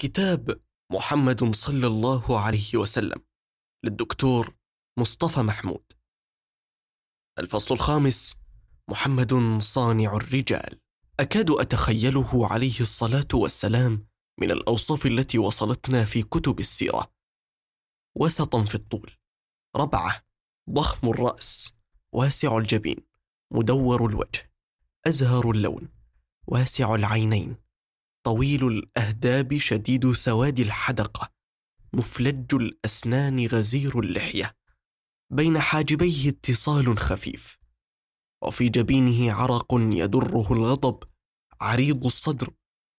كتاب محمد صلى الله عليه وسلم للدكتور مصطفى محمود. الفصل الخامس محمد صانع الرجال. أكاد أتخيله عليه الصلاة والسلام من الأوصاف التي وصلتنا في كتب السيرة. وسطا في الطول. ربعة ضخم الرأس. واسع الجبين. مدور الوجه. أزهر اللون. واسع العينين. طويل الأهداب شديد سواد الحدقه مفلج الأسنان غزير اللحية بين حاجبيه اتصال خفيف وفي جبينه عرق يدره الغضب عريض الصدر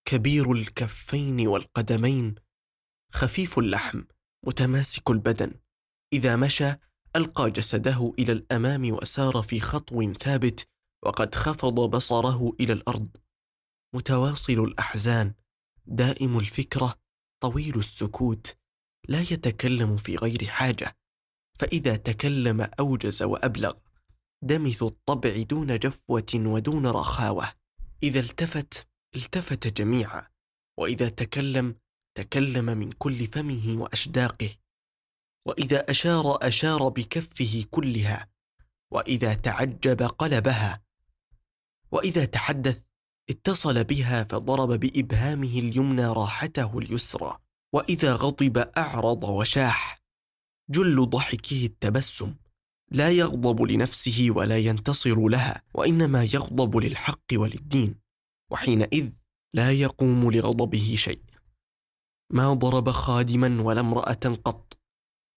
كبير الكفين والقدمين خفيف اللحم متماسك البدن إذا مشى ألقى جسده إلى الأمام وسار في خطو ثابت وقد خفض بصره إلى الأرض. متواصل الأحزان. دائم الفكرة طويل السكوت لا يتكلم في غير حاجة. فإذا تكلم أوجز وأبلغ. دمث الطبع دون جفوة ودون رخاوة. إذا التفت التفت جميعا. وإذا تكلم تكلم من كل فمه وأشداقه. وإذا أشار أشار بكفه كلها. وإذا تعجب قلبها. وإذا تحدث اتصل بها فضرب بإبهامه اليمنى راحته اليسرى وإذا غضب أعرض وشاح. جل ضحكه التبسم لا يغضب لنفسه ولا ينتصر لها وإنما يغضب للحق وللدين وحينئذ لا يقوم لغضبه شيء. ما ضرب خادما ولا امرأة قط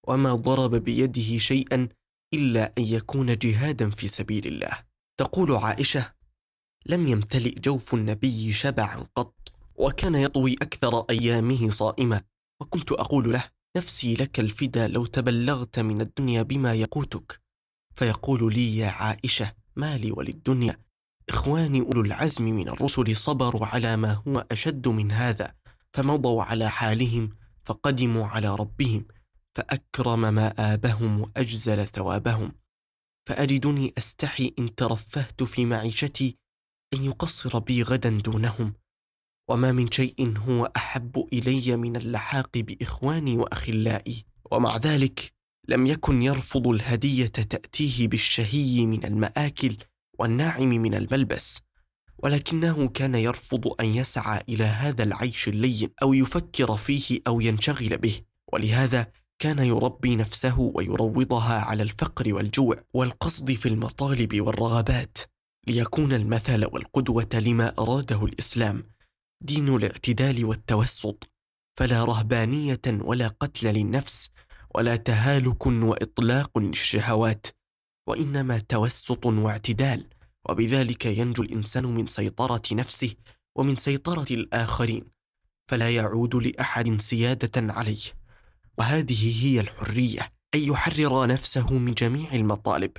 وما ضرب بيده شيئا إلا أن يكون جهادا في سبيل الله. تقول عائشة لم يمتلئ جوف النبي شبعا قط وكان يطوي أكثر أيامه صائما. وكنت أقول له نفسي لك الفدا لو تبلغت من الدنيا بما يقوتك. فيقول لي يا عائشة ما لي وللدنيا. إخواني أولو العزم من الرسل صبروا على ما هو أشد من هذا فمضوا على حالهم فقدموا على ربهم فأكرم مآبهم وأجزل ثوابهم. فأجدني أستحي إن ترفهت في معيشتي أن يقصر بي غدا دونهم وما من شيء هو أحب إلي من اللحاق بإخواني وأخلائي. ومع ذلك لم يكن يرفض الهدية تأتيه بالشهي من المآكل والناعم من الملبس ولكنه كان يرفض أن يسعى إلى هذا العيش اللين أو يفكر فيه أو ينشغل به. ولهذا كان يربي نفسه ويروضها على الفقر والجوع والقصد في المطالب والرغبات. ليكون المثل والقدوة لما أراده الإسلام دين الاعتدال والتوسط. فلا رهبانية ولا قتل للنفس ولا تهالك وإطلاق للشهوات وإنما توسط واعتدال. وبذلك ينجو الإنسان من سيطرة نفسه ومن سيطرة الآخرين فلا يعود لأحد سيادة عليه. وهذه هي الحرية أن يحرر نفسه من جميع المطالب.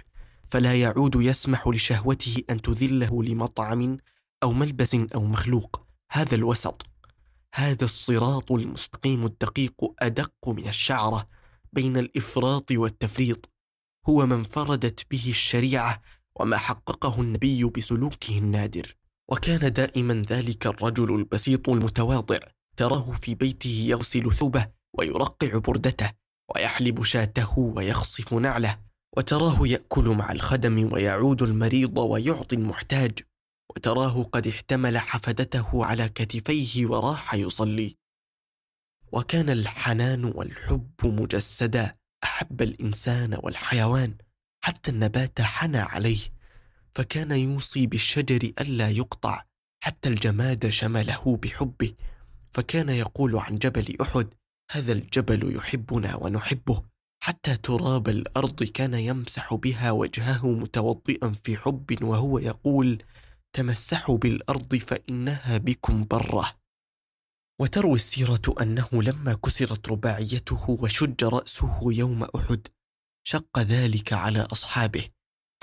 فلا يعود يسمح لشهوته أن تذله لمطعم أو ملبس أو مخلوق. هذا الوسط. هذا الصراط المستقيم الدقيق أدق من الشعرة بين الإفراط والتفريط. هو ما انفردت به الشريعة وما حققه النبي بسلوكه النادر. وكان دائما ذلك الرجل البسيط المتواضع. تراه في بيته يغسل ثوبه ويرقع بردته ويحلب شاته ويخصف نعله. وتراه يأكل مع الخدم ويعود المريض ويعطي المحتاج. وتراه قد احتمل حفدته على كتفيه وراح يصلي. وكان الحنان والحب مجسدا. أحب الإنسان والحيوان. حتى النبات حنى عليه. فكان يوصي بالشجر ألا يقطع. حتى الجماد شمله بحبه. فكان يقول عن جبل أحد هذا الجبل يحبنا ونحبه. حتى تراب الأرض كان يمسح بها وجهه متوضئا في حب وهو يقول تمسحوا بالأرض فإنها بكم برة. وتروي السيرة أنه لما كسرت رباعيته وشج رأسه يوم أحد شق ذلك على أصحابه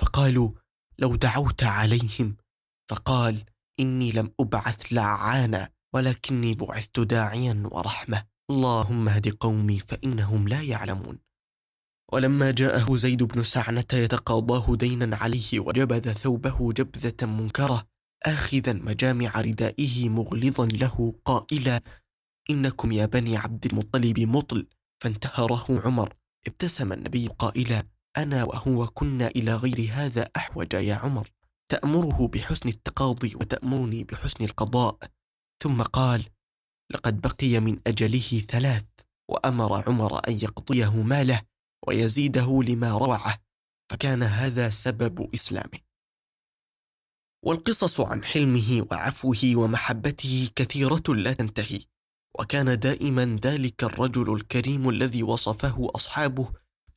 فقالوا لو دعوت عليهم. فقال إني لم أبعث لعانا ولكني بعثت داعيا ورحمة. اللهم اهد قومي فإنهم لا يعلمون. ولما جاءه زيد بن سعنة يتقاضاه دينا عليه وجبذ ثوبه جبذة منكرة آخذا مجامع ردائه مغلظا له قائلا إنكم يا بني عبد المطلب مطل. فانتهره عمر ابتسم النبي قائلا أنا وهو كنا إلى غير هذا أحوج يا عمر تأمره بحسن التقاضي وتأمرني بحسن القضاء. ثم قال لقد بقي من أجله ثلاث وأمر عمر أن يقضيه ماله ويزيده لما روعه فكان هذا سبب إسلامه. والقصص عن حلمه وعفوه ومحبته كثيرة لا تنتهي وكان دائما ذلك الرجل الكريم الذي وصفه أصحابه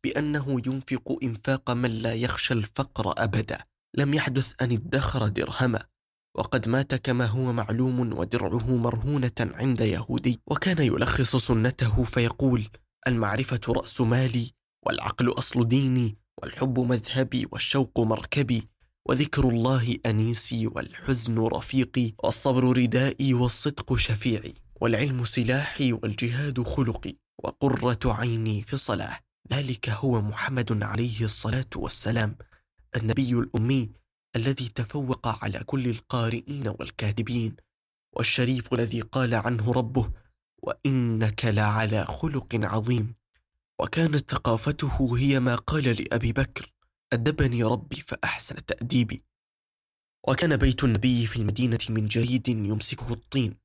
بأنه ينفق إنفاق من لا يخشى الفقر أبدا لم يحدث أن ادخر درهما وقد مات كما هو معلوم ودرعه مرهونة عند يهودي. وكان يلخص سنته فيقول المعرفة رأس مالي والعقل أصل ديني والحب مذهبي والشوق مركبي وذكر الله أنيسي والحزن رفيقي والصبر ردائي والصدق شفيعي والعلم سلاحي والجهاد خلقي وقرة عيني في الصلاة. ذلك هو محمد عليه الصلاة والسلام النبي الأمي الذي تفوق على كل القارئين والكاتبين والشريف الذي قال عنه ربه وإنك لعلى خلق عظيم وكانت ثقافته هي ما قال لأبي بكر أدبني ربي فأحسن تأديبي. وكان بيت النبي في المدينة من جريد يمسكه الطين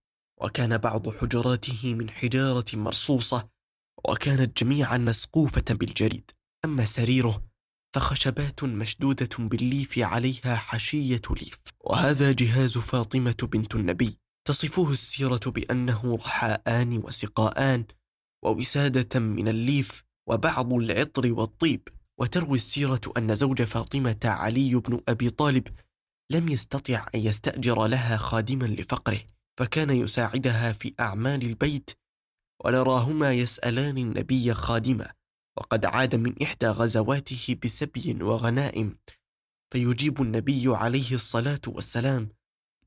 وكان بعض حجراته من حجارة مرصوصة وكانت جميعا مسقوفة بالجريد. أما سريره فخشبات مشدودة بالليف عليها حشية ليف. وهذا جهاز فاطمة بنت النبي. تصفه السيرة بأنه رحاءان وسقاءان ووسادة من الليف وبعض العطر والطيب وتروي السيرة أن زوج فاطمة علي بن أبي طالب لم يستطع أن يستأجر لها خادما لفقره فكان يساعدها في أعمال البيت ونراهما يسألان النبي خادما وقد عاد من إحدى غزواته بسبي وغنائم. فيجيب النبي عليه الصلاة والسلام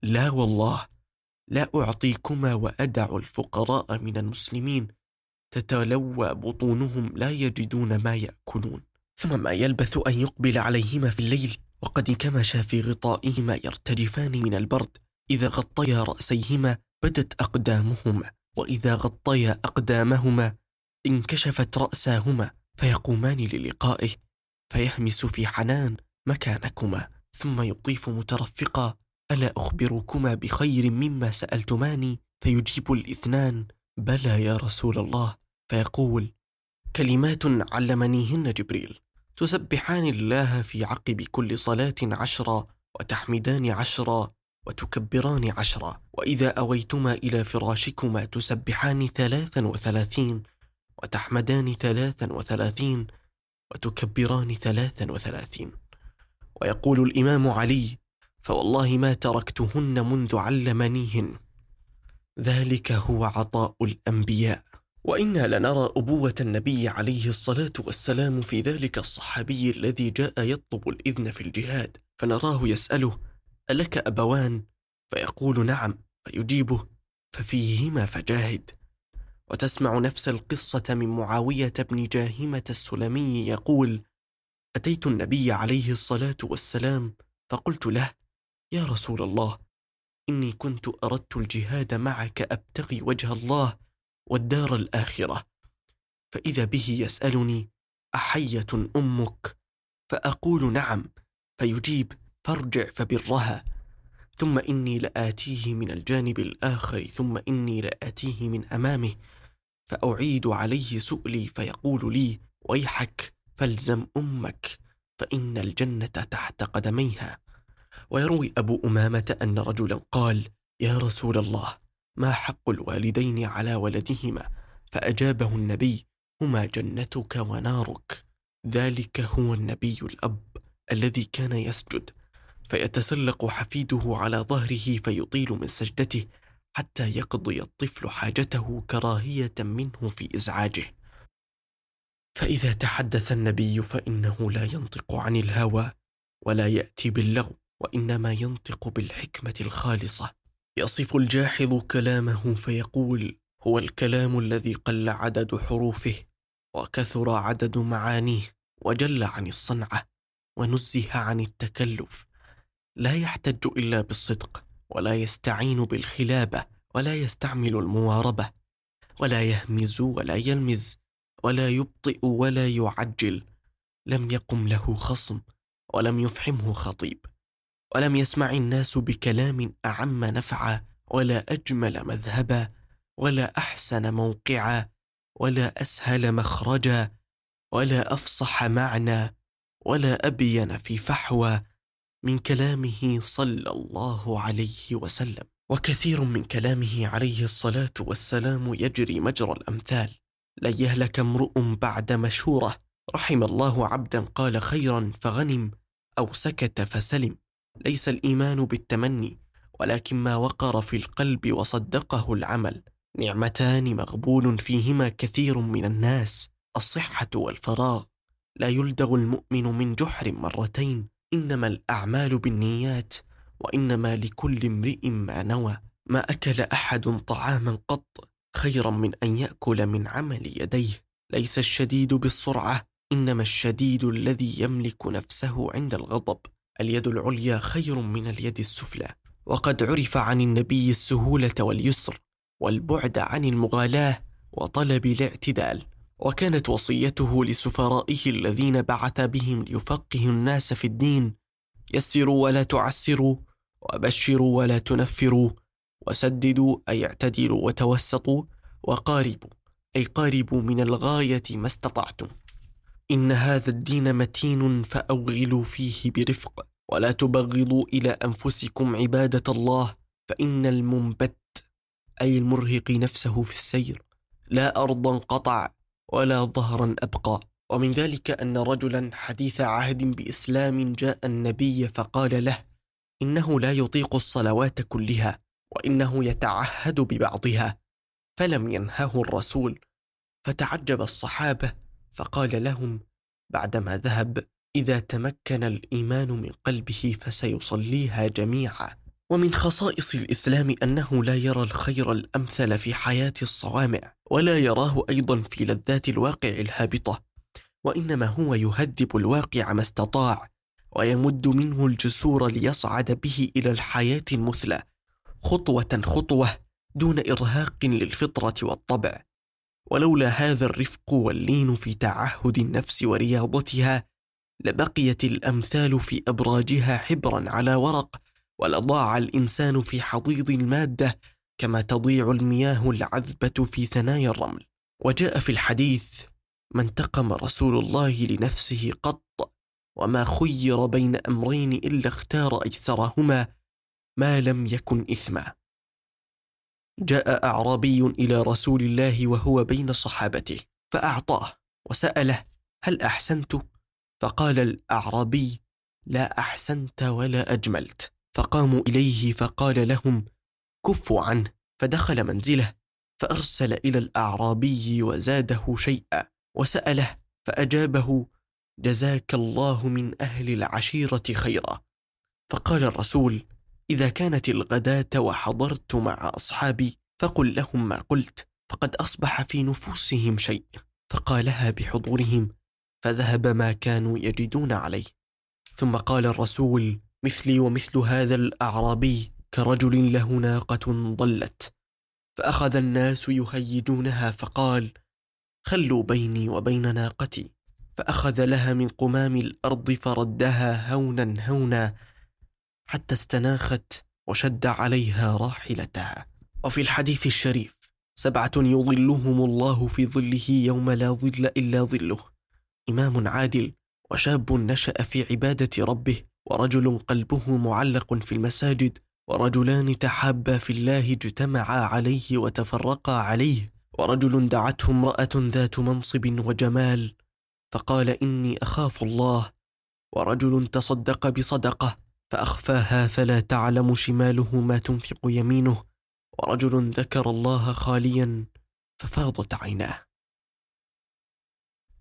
لا والله لا أعطيكما وأدع الفقراء من المسلمين تتلوى بطونهم لا يجدون ما يأكلون. ثم ما يلبث أن يقبل عليهما في الليل وقد انكمشا في غطائهما يرتجفان من البرد. إذا غطيا رأسيهما بدت أقدامهما وإذا غطيا أقدامهما انكشفت رأساهما فيقومان للقائه فيهمس في حنان مكانكما. ثم يضيف مترفقا ألا أخبركما بخير مما سألتماني؟ فيجيب الإثنان بلى يا رسول الله. فيقول كلمات علمنيهن جبريل. تسبحان الله في عقب كل صلاة عشرا وتحمدان عشرا وتكبران عشرا وإذا أويتما إلى فراشكما تسبحان ثلاثا وثلاثين وتحمدان ثلاثا وثلاثين وتكبران ثلاثا وثلاثين. ويقول الإمام علي فوالله ما تركتهن منذ علمنيهن. ذلك هو عطاء الأنبياء. وإنا لنرى أبوة النبي عليه الصلاة والسلام في ذلك الصحابي الذي جاء يطلب الإذن في الجهاد فنراه يسأله ألك أبوان؟ فيقول نعم فيجيبه ففيهما فجاهد وتسمع نفس القصة من معاوية بن جاهمة السلمي يقول أتيت النبي عليه الصلاة والسلام فقلت له يا رسول الله إني كنت أردت الجهاد معك أبتغي وجه الله والدار الآخرة. فإذا به يسألني أحية أمك؟ فأقول نعم. فيجيب فارجع فبرها. ثم إني لآتيه من الجانب الآخر ثم إني لآتيه من أمامه. فأعيد عليه سؤلي فيقول لي ويحك فالزم أمك فإن الجنة تحت قدميها. ويروي أبو أمامة أن رجلا قال يا رسول الله ما حق الوالدين على ولدهما فأجابه النبي هما جنتك ونارك. ذلك هو النبي الأب الذي كان يسجد فيتسلق حفيده على ظهره فيطيل من سجدته حتى يقضي الطفل حاجته كراهية منه في إزعاجه. فإذا تحدث النبي فإنه لا ينطق عن الهوى ولا يأتي باللغو وإنما ينطق بالحكمة الخالصة. يصف الجاحظ كلامه فيقول هو الكلام الذي قل عدد حروفه وكثر عدد معانيه وجل عن الصنعة ونزه عن التكلف. لا يحتج إلا بالصدق ولا يستعين بالخلابة ولا يستعمل المواربة ولا يهمز ولا يلمز ولا يبطئ ولا يعجل. لم يقم له خصم ولم يفحمه خطيب. ولم يسمع الناس بكلام أعم نفعا ولا أجمل مذهبا ولا أحسن موقعا ولا أسهل مخرجا ولا أفصح معنى ولا أبين في فحوى من كلامه صلى الله عليه وسلم. وكثير من كلامه عليه الصلاة والسلام يجري مجرى الأمثال. لن يهلك امرؤ بعد مشورة. رحم الله عبدا قال خيرا فغنم أو سكت فسلم. ليس الإيمان بالتمني ولكن ما وقر في القلب وصدقه العمل. نعمتان مغبون فيهما كثير من الناس الصحة والفراغ. لا يلدغ المؤمن من جحر مرتين إنما الأعمال بالنيات وإنما لكل امرئ ما نوى. ما أكل أحد طعاما قط خيرا من أن يأكل من عمل يديه. ليس الشديد بالسرعة إنما الشديد الذي يملك نفسه عند الغضب. اليد العليا خير من اليد السفلى وقد عرف عن النبي السهولة واليسر والبعد عن المغالاة وطلب الاعتدال وكانت وصيته لسفرائه الذين بعث بهم ليفقهوا الناس في الدين يسروا ولا تعسروا وبشروا ولا تنفروا وسددوا أي اعتدلوا وتوسطوا وقاربوا أي قاربوا من الغاية ما استطعتم. إن هذا الدين متين فأوغلوا فيه برفق ولا تبغضوا إلى أنفسكم عبادة الله فإن المنبت أي المرهق نفسه في السير لا أرضا قطع ولا ظهرا أبقى. ومن ذلك أن رجلا حديث عهد بإسلام جاء النبي فقال له إنه لا يطيق الصلوات كلها وإنه يتعهد ببعضها. فلم ينهه الرسول فتعجب الصحابة فقال لهم بعدما ذهب إذا تمكن الإيمان من قلبه فسيصليها جميعا. ومن خصائص الإسلام أنه لا يرى الخير الأمثل في حياة الصوامع ولا يراه أيضا في لذات الواقع الهابطة. وإنما هو يهذب الواقع ما استطاع ويمد منه الجسور ليصعد به إلى الحياة المثلى خطوة خطوة دون إرهاق للفطرة والطبع. ولولا هذا الرفق واللين في تعهد النفس ورياضتها لبقيت الأمثال في أبراجها حبرا على ورق ولضاع الإنسان في حضيض المادة كما تضيع المياه العذبة في ثنايا الرمل. وجاء في الحديث ما انتقم رسول الله لنفسه قط وما خير بين أمرين إلا اختار ايسرهما ما لم يكن إثما. جاء أعرابي إلى رسول الله وهو بين صحابته فأعطاه وسأله هل أحسنت؟ فقال الأعرابي لا أحسنت ولا أجملت. فقاموا إليه فقال لهم كفوا عنه فدخل منزله فأرسل إلى الأعرابي وزاده شيئا وسأله فأجابه جزاك الله من أهل العشيرة خيرا. فقال الرسول إذا كانت الغداة وحضرت مع أصحابي فقل لهم ما قلت فقد أصبح في نفوسهم شيء فقالها بحضورهم فذهب ما كانوا يجدون عليه. ثم قال الرسول مثلي ومثل هذا الأعرابي كرجل له ناقة ضلت فأخذ الناس يهيجونها فقال خلوا بيني وبين ناقتي. فأخذ لها من قمام الأرض فردها هونا هونا حتى استناخت وشد عليها راحلتها. وفي الحديث الشريف سبعة يظلهم الله في ظله يوم لا ظل إلا ظله. إمام عادل وشاب نشأ في عبادة ربه ورجل قلبه معلق في المساجد ورجلان تحابا في الله اجتمعا عليه وتفرقا عليه. ورجل دعته امرأة ذات منصب وجمال فقال إني أخاف الله. ورجل تصدق بصدقة فأخفاها فلا تعلم شماله ما تنفق يمينه ورجل ذكر الله خاليا ففاضت عيناه.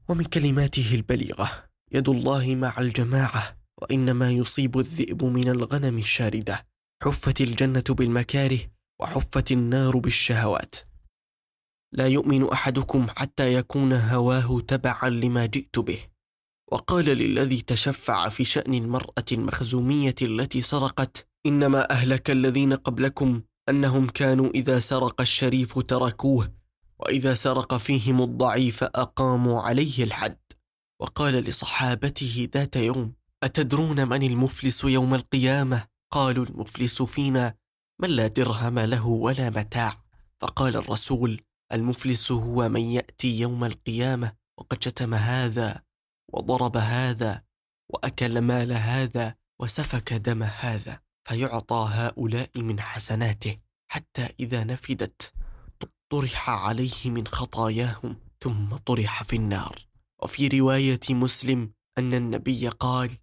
ومن كلماته البليغة يد الله مع الجماعة وإنما يصيب الذئب من الغنم الشاردة حفت الجنة بالمكاره وحفت النار بالشهوات. لا يؤمن أحدكم حتى يكون هواه تبعا لما جئت به. وقال للذي تشفع في شأن المرأة المخزومية التي سرقت إنما أهلك الذين قبلكم أنهم كانوا إذا سرق الشريف تركوه وإذا سرق فيهم الضعيف أقاموا عليه الحد وقال لصحابته ذات يوم أتدرون من المفلس يوم القيامة؟ قالوا المفلس فينا من لا درهم له ولا متاع فقال الرسول المفلس هو من يأتي يوم القيامة وقد شتم هذا وضرب هذا وأكل مال هذا وسفك دم هذا فيعطى هؤلاء من حسناته حتى إذا نفدت. طرح عليه من خطاياهم ثم طرح في النار. وفي رواية مسلم أن النبي قال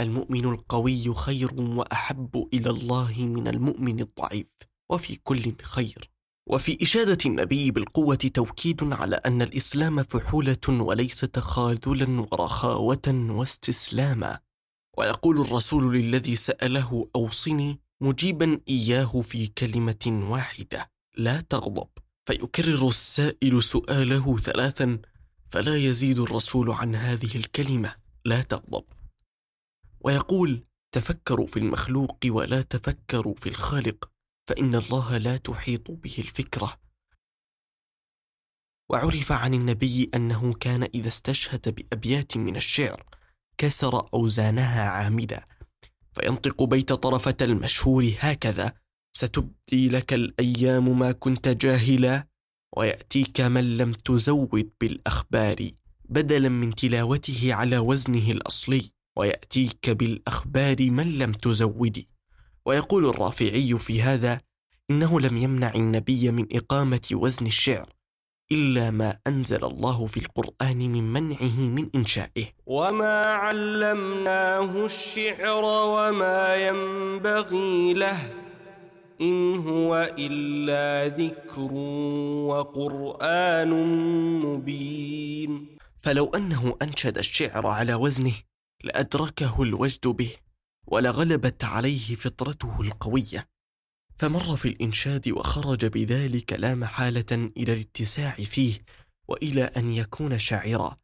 المؤمن القوي خير وأحب إلى الله من المؤمن الضعيف وفي كل خير. وفي إشادة النبي بالقوة توكيد على أن الإسلام فحولة وليس تخاذلا ورخاوة واستسلاما. ويقول الرسول للذي سأله أوصني مجيبا إياه في كلمة واحدة لا تغضب فيكرر السائل سؤاله ثلاثا فلا يزيد الرسول عن هذه الكلمة لا تغضب ويقول تفكروا في المخلوق ولا تفكروا في الخالق فإن الله لا تحيط به الفكرة. وعرف عن النبي أنه كان إذا استشهد بأبيات من الشعر كسر أوزانها عامدا. فينطق بيت طرفة المشهور هكذا ستبدي لك الأيام ما كنت جاهلا ويأتيك من لم تزود بالأخبار بدلا من تلاوته على وزنه الأصلي ويأتيك بالأخبار من لم تزودي ويقول الرافعي في هذا إنه لم يمنع النبي من إقامة وزن الشعر إلا ما أنزل الله في القرآن من منعه من إنشائه. وما علمناه الشعر وما ينبغي له إن هو إلا ذكر وقرآن مبين. فلو أنه أنشد الشعر على وزنه لأدركه الوجد به. ولغلبت عليه فطرته القوية فمر في الإنشاد وخرج بذلك لا محالة إلى الاتساع فيه وإلى أن يكون شاعرا.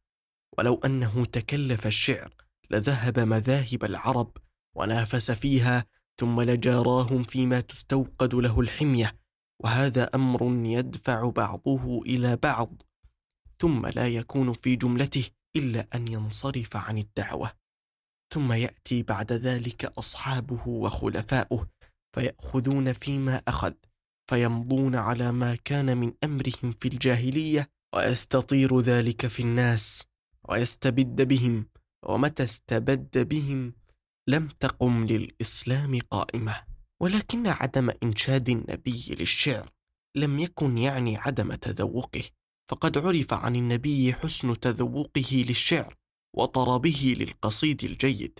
ولو أنه تكلف الشعر لذهب مذاهب العرب ونافس فيها ثم لجاراهم فيما تستوقد له الحمية وهذا أمر يدفع بعضه إلى بعض ثم لا يكون في جملته إلا أن ينصرف عن الدعوة. ثم يأتي بعد ذلك أصحابه وخلفاؤه فيأخذون فيما أخذ فيمضون على ما كان من أمرهم في الجاهلية ويستطير ذلك في الناس ويستبد بهم ومتى استبد بهم لم تقم للإسلام قائمة. ولكن عدم إنشاد النبي للشعر لم يكن يعني عدم تذوقه فقد عرف عن النبي حسن تذوقه للشعر. وطربه للقصيد الجيد.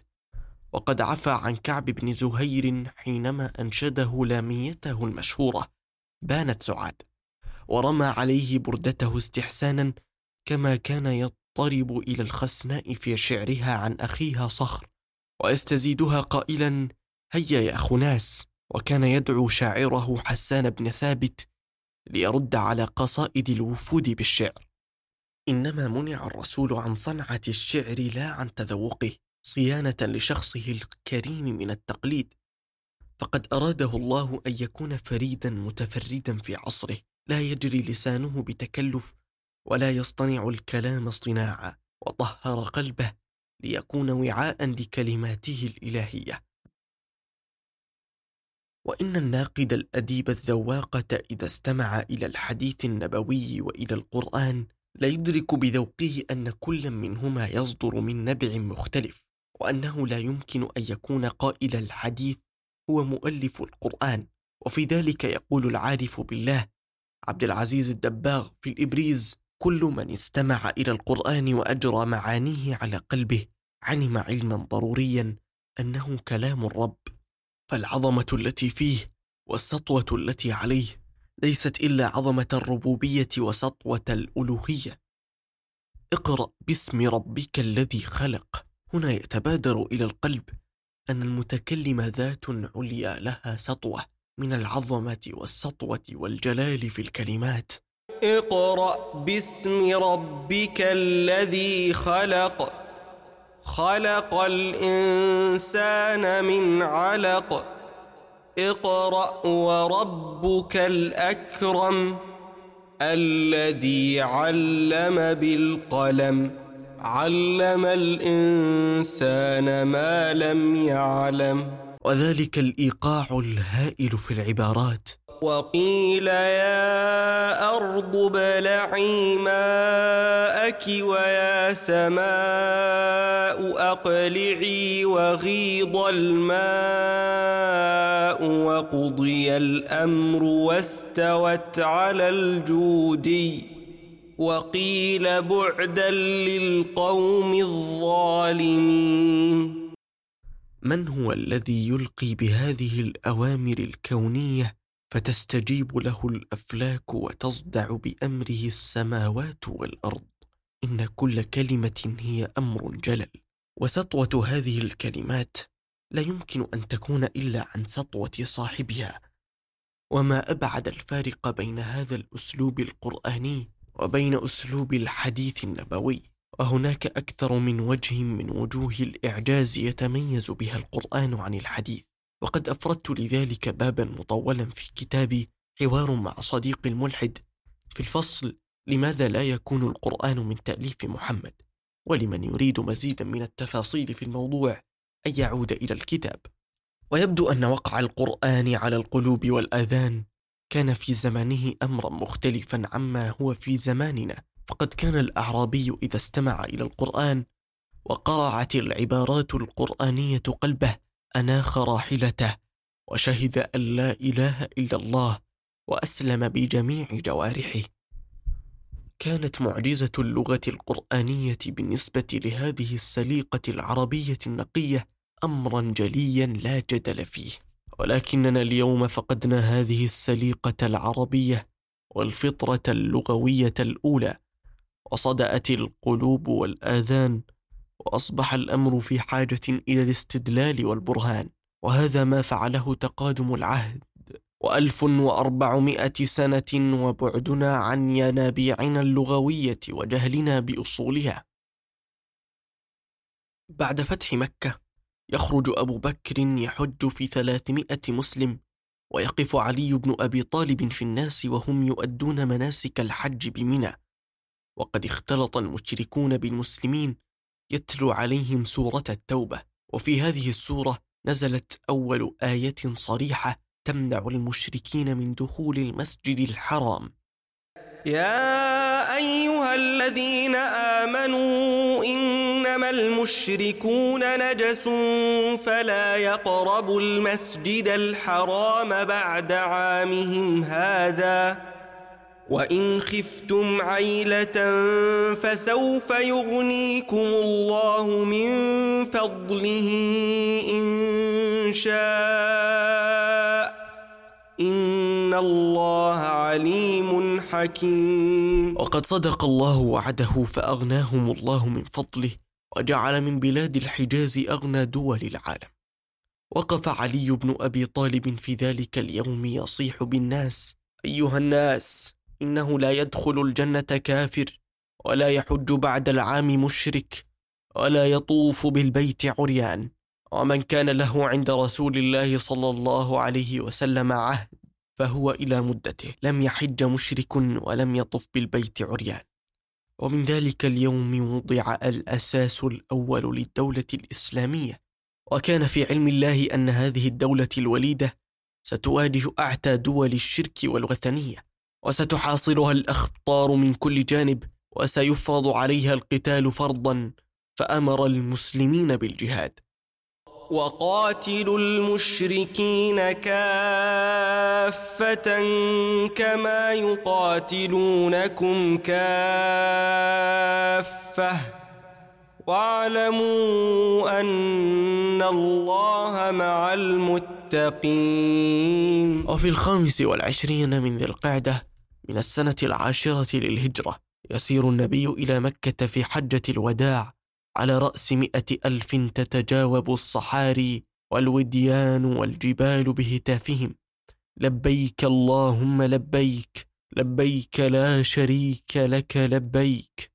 وقد عفى عن كعب بن زهير حينما أنشده لاميته المشهورة بانت سعاد. ورمى عليه بردته استحسانا كما كان يضطرب إلى الخسناء في شعرها عن أخيها صخر ويستزيدها قائلا هيا يا خناس وكان يدعو شاعره حسان بن ثابت ليرد على قصائد الوفود بالشعر. إنما منع الرسول عن صنعة الشعر لا عن تذوقه صيانة لشخصه الكريم من التقليد. فقد أراده الله أن يكون فريدا متفردا في عصره لا يجري لسانه بتكلف ولا يصطنع الكلام اصطناعا وطهر قلبه ليكون وعاء لكلماته الإلهية. وإن الناقد الأديب الذواقة إذا استمع إلى الحديث النبوي وإلى القرآن لا يدرك بذوقه أن كل منهما يصدر من نبع مختلف وأنه لا يمكن أن يكون قائل الحديث هو مؤلف القرآن. وفي ذلك يقول العارف بالله عبد العزيز الدباغ في الإبريز كل من استمع إلى القرآن وأجرى معانيه على قلبه علم علما ضروريا أنه كلام الرب. فالعظمة التي فيه والسطوة التي عليه ليست إلا عظمة الربوبية وسطوة الألوهية. اقرأ باسم ربك الذي خلق. هنا يتبادر إلى القلب أن المتكلم ذات عليا لها سطوة من العظمة والسطوة والجلال في الكلمات. اقرأ باسم ربك الذي خلق. خلق الإنسان من علق. اقرأ وربك الأكرم الذي علم بالقلم. علم الإنسان ما لم يعلم. وذلك الإيقاع الهائل في العبارات. وقيل يا أرض ابلعي ماءك ويا سماء أقلعي وغيض الماء وقضي الأمر واستوت على الجودي وقيل بعدا للقوم الظالمين. من هو الذي يلقي بهذه الأوامر الكونية؟ فتستجيب له الأفلاك وتصدع بأمره السماوات والأرض. إن كل كلمة هي أمر جلل. وسطوة هذه الكلمات لا يمكن أن تكون إلا عن سطوة صاحبها. وما أبعد الفارق بين هذا الأسلوب القرآني وبين أسلوب الحديث النبوي. وهناك أكثر من وجه من وجوه الإعجاز يتميز بها القرآن عن الحديث. وقد أفردت لذلك بابا مطولا في كتابي حوار مع صديق الملحد في الفصل لماذا لا يكون القرآن من تأليف محمد؟ ولمن يريد مزيدا من التفاصيل في الموضوع أن يعود إلى الكتاب؟ ويبدو أن وقع القرآن على القلوب والآذان. كان في زمانه أمرا مختلفا عما هو في زماننا. فقد كان الأعرابي إذا استمع إلى القرآن وقرعت العبارات القرآنية قلبه أناخ راحلته وشهد أن لا إله إلا الله وأسلم بجميع جوارحه. كانت معجزة اللغة القرآنية بالنسبة لهذه السليقة العربية النقية أمرا جليا لا جدل فيه. ولكننا اليوم فقدنا هذه السليقة العربية والفطرة اللغوية الأولى وصدأت القلوب والآذان وأصبح الأمر في حاجة إلى الاستدلال والبرهان وهذا ما فعله تقادم العهد. وألف وأربعمائة سنة وبعدنا عن ينابيعنا اللغوية وجهلنا بأصولها. بعد فتح مكة يخرج أبو بكر يحج في ثلاثمائة مسلم ويقف علي بن أبي طالب في الناس وهم يؤدون مناسك الحج بمنى. وقد اختلط المشركون بالمسلمين يتلو عليهم سورة التوبة. وفي هذه السورة نزلت أول آية صريحة تمنع المشركين من دخول المسجد الحرام. يا أيها الذين آمنوا إنما المشركون نجس فلا يقربوا المسجد الحرام بعد عامهم هذا. وإن خفتم عيلة فسوف يغنيكم الله من فضله إن شاء إن الله عليم حكيم. وقد صدق الله وعده فأغناهم الله من فضله وجعل من بلاد الحجاز أغنى دول العالم. وقف علي بن أبي طالب في ذلك اليوم يصيح بالناس أيها الناس إنه لا يدخل الجنة كافر ولا يحج بعد العام مشرك ولا يطوف بالبيت عريان. ومن كان له عند رسول الله صلى الله عليه وسلم عهد فهو إلى مدته. لم يحج مشرك ولم يطف بالبيت عريان. ومن ذلك اليوم وضع الأساس الأول للدولة الإسلامية. وكان في علم الله أن هذه الدولة الوليدة ستواجه أعتى دول الشرك والوثنية. وستحاصرها الأخطار من كل جانب وسيفرض عليها القتال فرضا فأمر المسلمين بالجهاد. وقاتلوا المشركين كافة كما يقاتلونكم كافة. واعلموا أن الله مع المتقين. وفي الخامس والعشرين من ذي القعدة من السنة العاشرة للهجرة يسير النبي إلى مكة في حجة الوداع على رأس مئة ألف تتجاوب الصحاري والوديان والجبال بهتافهم. لبيك اللهم لبيك لبيك لا شريك لك لبيك.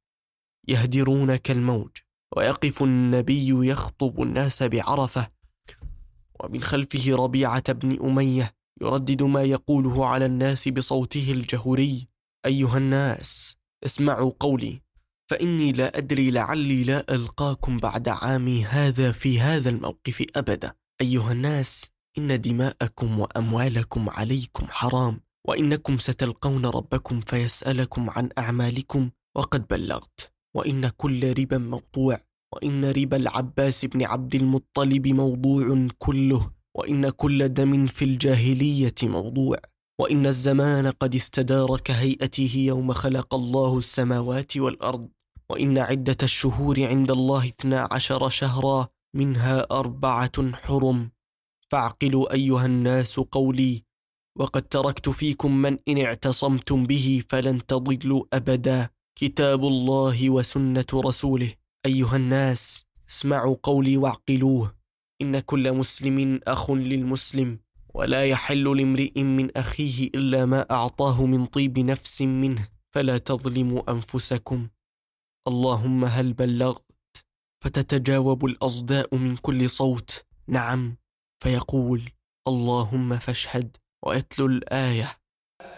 يهدرون كالموج ويقف النبي يخطب الناس بعرفة. ومن خلفه ربيعة بن أمية يردد ما يقوله على الناس بصوته الجهوري. أيها الناس اسمعوا قولي. فإني لا أدري لعلي لا ألقاكم بعد عامي هذا في هذا الموقف أبدا. أيها الناس إن دماءكم وأموالكم عليكم حرام وإنكم ستلقون ربكم فيسألكم عن أعمالكم وقد بلغت. وإن كل ربا موضوع وإن ربا العباس بن عبد المطلب موضوع كله. وإن كل دم في الجاهلية موضوع وإن الزمان قد استدار كهيئته يوم خلق الله السماوات والأرض وإن عدة الشهور عند الله اثنا عشر شهرا منها أربعة حرم. فاعقلوا أيها الناس قولي وقد تركت فيكم من إن اعتصمتم به فلن تضلوا أبدا. كتاب الله وسنة رسوله. أيها الناس اسمعوا قولي واعقلوه. إن كل مسلم أخ للمسلم ولا يحل لامرئ من أخيه إلا ما أعطاه من طيب نفس منه فلا تظلموا أنفسكم. اللهم هل بلغت فتتجاوب الأصداء من كل صوت؟ نعم. فيقول اللهم فاشهد ويتلو الآية.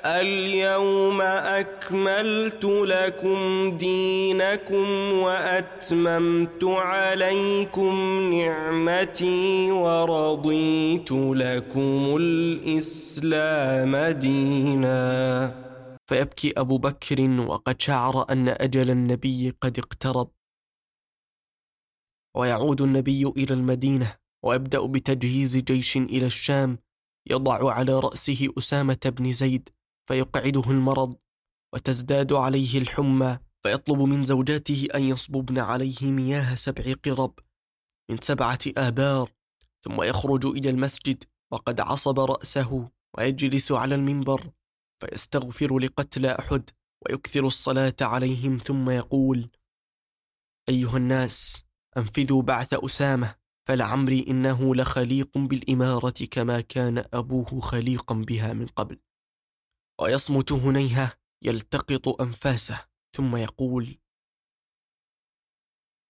اليوم أكملت لكم دينكم وأتممت عليكم نعمتي ورضيت لكم الإسلام دينا. فيبكي أبو بكر وقد شعر أن أجل النبي قد اقترب. ويعود النبي إلى المدينة ويبدأ بتجهيز جيش إلى الشام يضع على رأسه أسامة بن زيد. فيقعده المرض وتزداد عليه الحمى فيطلب من زوجاته أن يصببن عليه مياه سبع قرب من سبعة آبار ثم يخرج إلى المسجد وقد عصب رأسه ويجلس على المنبر فيستغفر لقتلى أحد ويكثر الصلاة عليهم ثم يقول أيها الناس أنفذوا بعث أسامة فلعمري إنه لخليق بالإمارة كما كان أبوه خليقا بها من قبل. ويصمت هنيهة يلتقط أنفاسه ثم يقول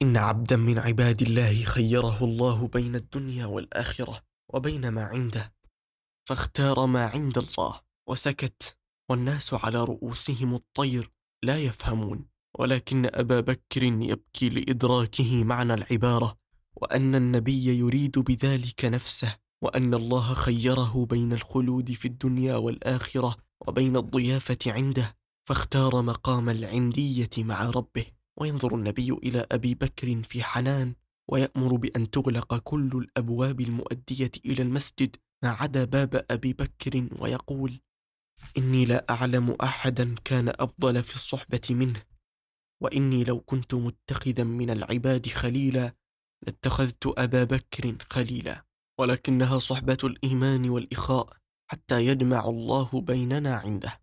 إن عبدا من عباد الله خيره الله بين الدنيا والآخرة وبين ما عنده فاختار ما عند الله وسكت والناس على رؤوسهم الطير لا يفهمون ولكن أبا بكر يبكي لإدراكه معنى العبارة وأن النبي يريد بذلك نفسه وأن الله خيره بين الخلود في الدنيا والآخرة وبين الضيافة عنده فاختار مقام العندية مع ربه. وينظر النبي إلى أبي بكر في حنان ويأمر بأن تغلق كل الأبواب المؤدية إلى المسجد. ما عدا باب أبي بكر ويقول إني لا أعلم أحدا كان أفضل في الصحبة منه. وإني لو كنت متخذا من العباد خليلا لاتخذت أبا بكر خليلا. ولكنها صحبة الإيمان والإخاء. حتى يجمع الله بيننا عنده.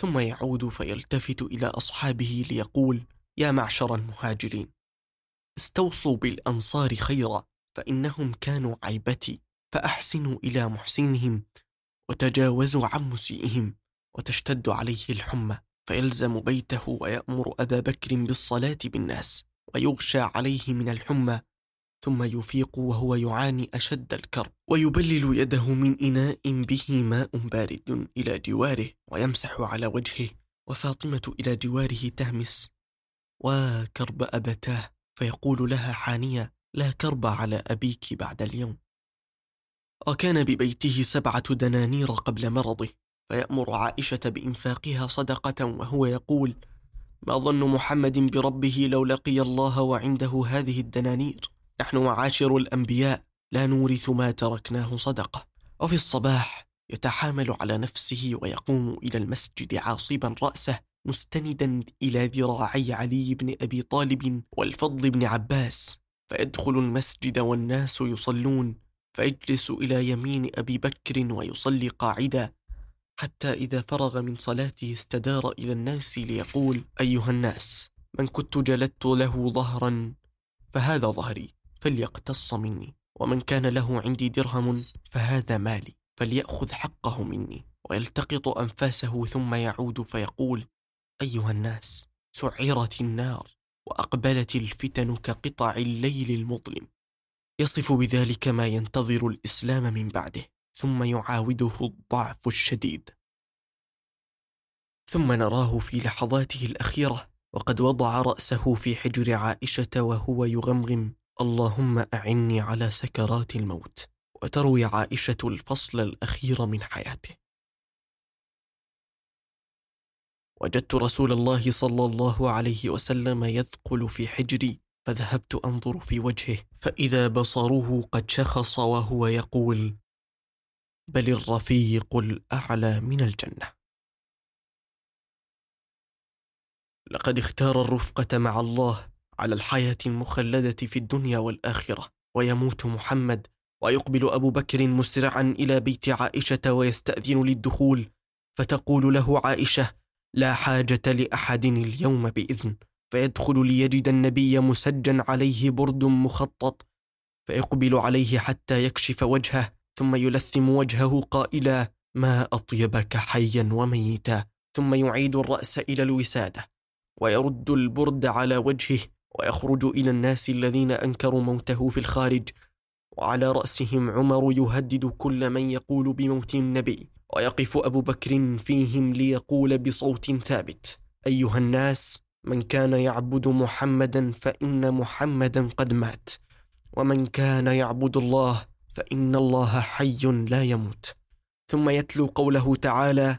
ثم يعود فيلتفت إلى أصحابه ليقول يا معشر المهاجرين استوصوا بالأنصار خيرا فإنهم كانوا عيبتي فأحسنوا إلى محسنهم وتجاوزوا عن مسيئهم وتشتد عليه الحمى فيلزم بيته ويأمر أبا بكر بالصلاة بالناس ويغشى عليه من الحمى ثم يفيق وهو يعاني أشد الكرب ويبلل يده من إناء به ماء بارد إلى جواره ويمسح على وجهه وفاطمة إلى جواره تهمس. وكرب أبتاه. فيقول لها حانية لا كرب على أبيك بعد اليوم. وكان ببيته سبعة دنانير قبل مرضه فيأمر عائشة بإنفاقها صدقة وهو يقول ما ظن محمد بربه لو لقي الله وعنده هذه الدنانير؟ نحن معاشر الأنبياء لا نورث ما تركناه صدقة. وفي الصباح يتحامل على نفسه ويقوم إلى المسجد عاصبا رأسه مستندا إلى ذراعي علي بن أبي طالب والفضل بن عباس. فيدخل المسجد والناس يصلون فيجلس إلى يمين أبي بكر ويصلي قاعدا. حتى إذا فرغ من صلاته استدار إلى الناس ليقول أيها الناس من كنت جلدت له ظهرا فهذا ظهري. فليقتص مني ومن كان له عندي درهم فهذا مالي فليأخذ حقه مني ويلتقط أنفاسه ثم يعود فيقول أيها الناس سعرت النار وأقبلت الفتن كقطع الليل المظلم. يصف بذلك ما ينتظر الإسلام من بعده ثم يعاوده الضعف الشديد. ثم نراه في لحظاته الأخيرة وقد وضع رأسه في حجر عائشة وهو يغمغم اللهم أعني على سكرات الموت وتروي عائشة الفصل الأخير من حياته. وجدت رسول الله صلى الله عليه وسلم يثقل في حجري فذهبت أنظر في وجهه فإذا بصره قد شخص وهو يقول بل الرفيق الأعلى من الجنة. لقد اختار الرفقة مع الله على الحياة المخلدة في الدنيا والآخرة. ويموت محمد ويقبل أبو بكر مسرعا إلى بيت عائشة ويستأذن للدخول. فتقول له عائشة لا حاجة لأحد اليوم بإذن. فيدخل ليجد النبي مسجا عليه برد مخطط. فيقبل عليه حتى يكشف وجهه ثم يلثم وجهه قائلا ما أطيبك حيا وميتا. ثم يعيد الرأس إلى الوسادة. ويرد البرد على وجهه. ويخرج إلى الناس الذين أنكروا موته في الخارج. وعلى رأسهم عمر يهدد كل من يقول بموت النبي. ويقف أبو بكر فيهم ليقول بصوت ثابت. أيها الناس من كان يعبد محمدا فإن محمدا قد مات. ومن كان يعبد الله فإن الله حي لا يموت. ثم يتلو قوله تعالى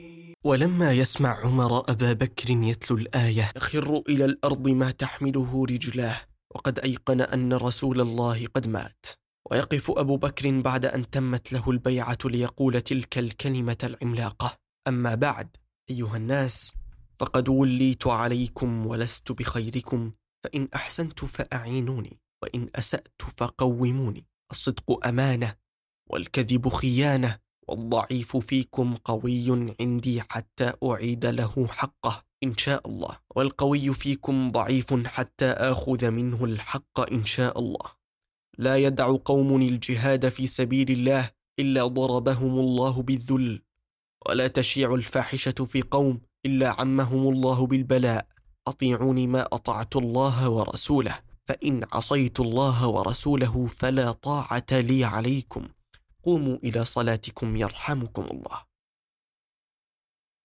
ولما يسمع عمر أبا بكر يتلو الآية يخر إلى الأرض ما تحمله رجلاه وقد أيقن أن رسول الله قد مات. ويقف أبو بكر بعد أن تمت له البيعة ليقول تلك الكلمة العملاقة. أما بعد أيها الناس فقد وليت عليكم ولست بخيركم فإن أحسنت فأعينوني وإن أسأت فقوموني. الصدق أمانة والكذب خيانة والضعيف فيكم قوي عندي حتى أعيد له حقه إن شاء الله. والقوي فيكم ضعيف حتى آخذ منه الحق إن شاء الله. لا يدع قوم الجهاد في سبيل الله إلا ضربهم الله بالذل. ولا تشيع الفاحشة في قوم إلا عمهم الله بالبلاء. أطيعوني ما أطعت الله ورسوله فإن عصيت الله ورسوله فلا طاعة لي عليكم. قوموا إلى صلاتكم يرحمكم الله.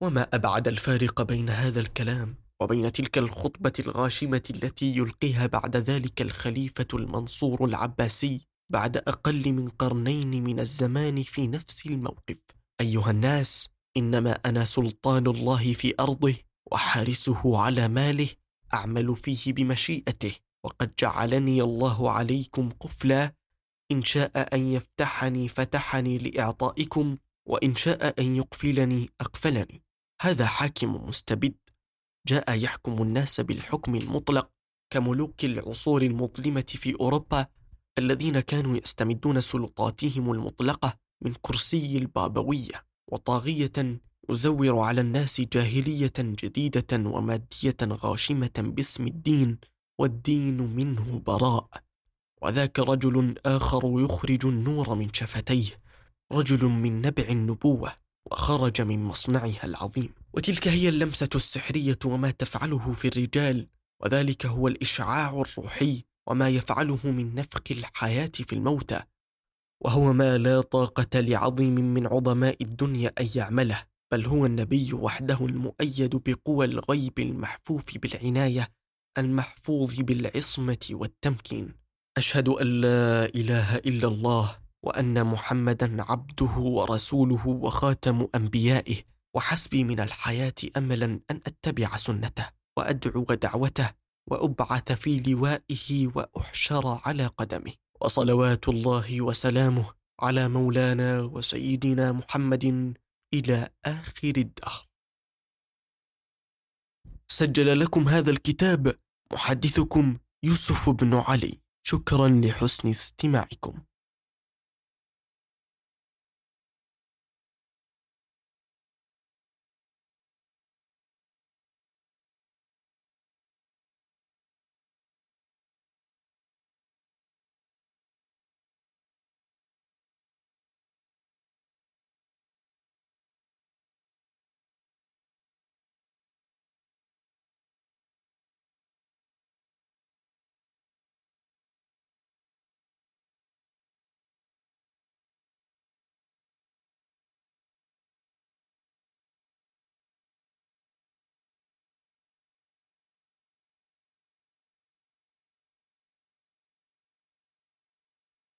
وما أبعد الفارق بين هذا الكلام وبين تلك الخطبة الغاشمة التي يلقيها بعد ذلك الخليفة المنصور العباسي بعد أقل من قرنين من الزمان في نفس الموقف. أيها الناس إنما أنا سلطان الله في أرضه وحارسه على ماله أعمل فيه بمشيئته وقد جعلني الله عليكم قفلا إن شاء أن يفتحني فتحني لإعطائكم وإن شاء أن يقفلني أقفلني. هذا حاكم مستبد. جاء يحكم الناس بالحكم المطلق كملوك العصور المظلمة في أوروبا الذين كانوا يستمدون سلطاتهم المطلقة من كرسي البابوية وطاغية يزور على الناس جاهلية جديدة ومادية غاشمة باسم الدين والدين منه براء. وذاك رجل آخر يخرج النور من شفتيه رجل من نبع النبوة وخرج من مصنعها العظيم. وتلك هي اللمسة السحرية وما تفعله في الرجال وذلك هو الإشعاع الروحي وما يفعله من نفخ الحياة في الموتى. وهو ما لا طاقة لعظيم من عظماء الدنيا أن يعمله بل هو النبي وحده المؤيد بقوى الغيب المحفوف بالعناية المحفوظ بالعصمة والتمكين. أشهد أن لا إله إلا الله وأن محمدا عبده ورسوله وخاتم أنبيائه وحسبي من الحياة أملا أن أتبع سنته وأدعو دعوته وأبعث في لوائه وأحشر على قدمه وصلوات الله وسلامه على مولانا وسيدنا محمد إلى آخر الدهر. سجل لكم هذا الكتاب محدثكم يوسف بن علي. شكرا لحسن استماعكم.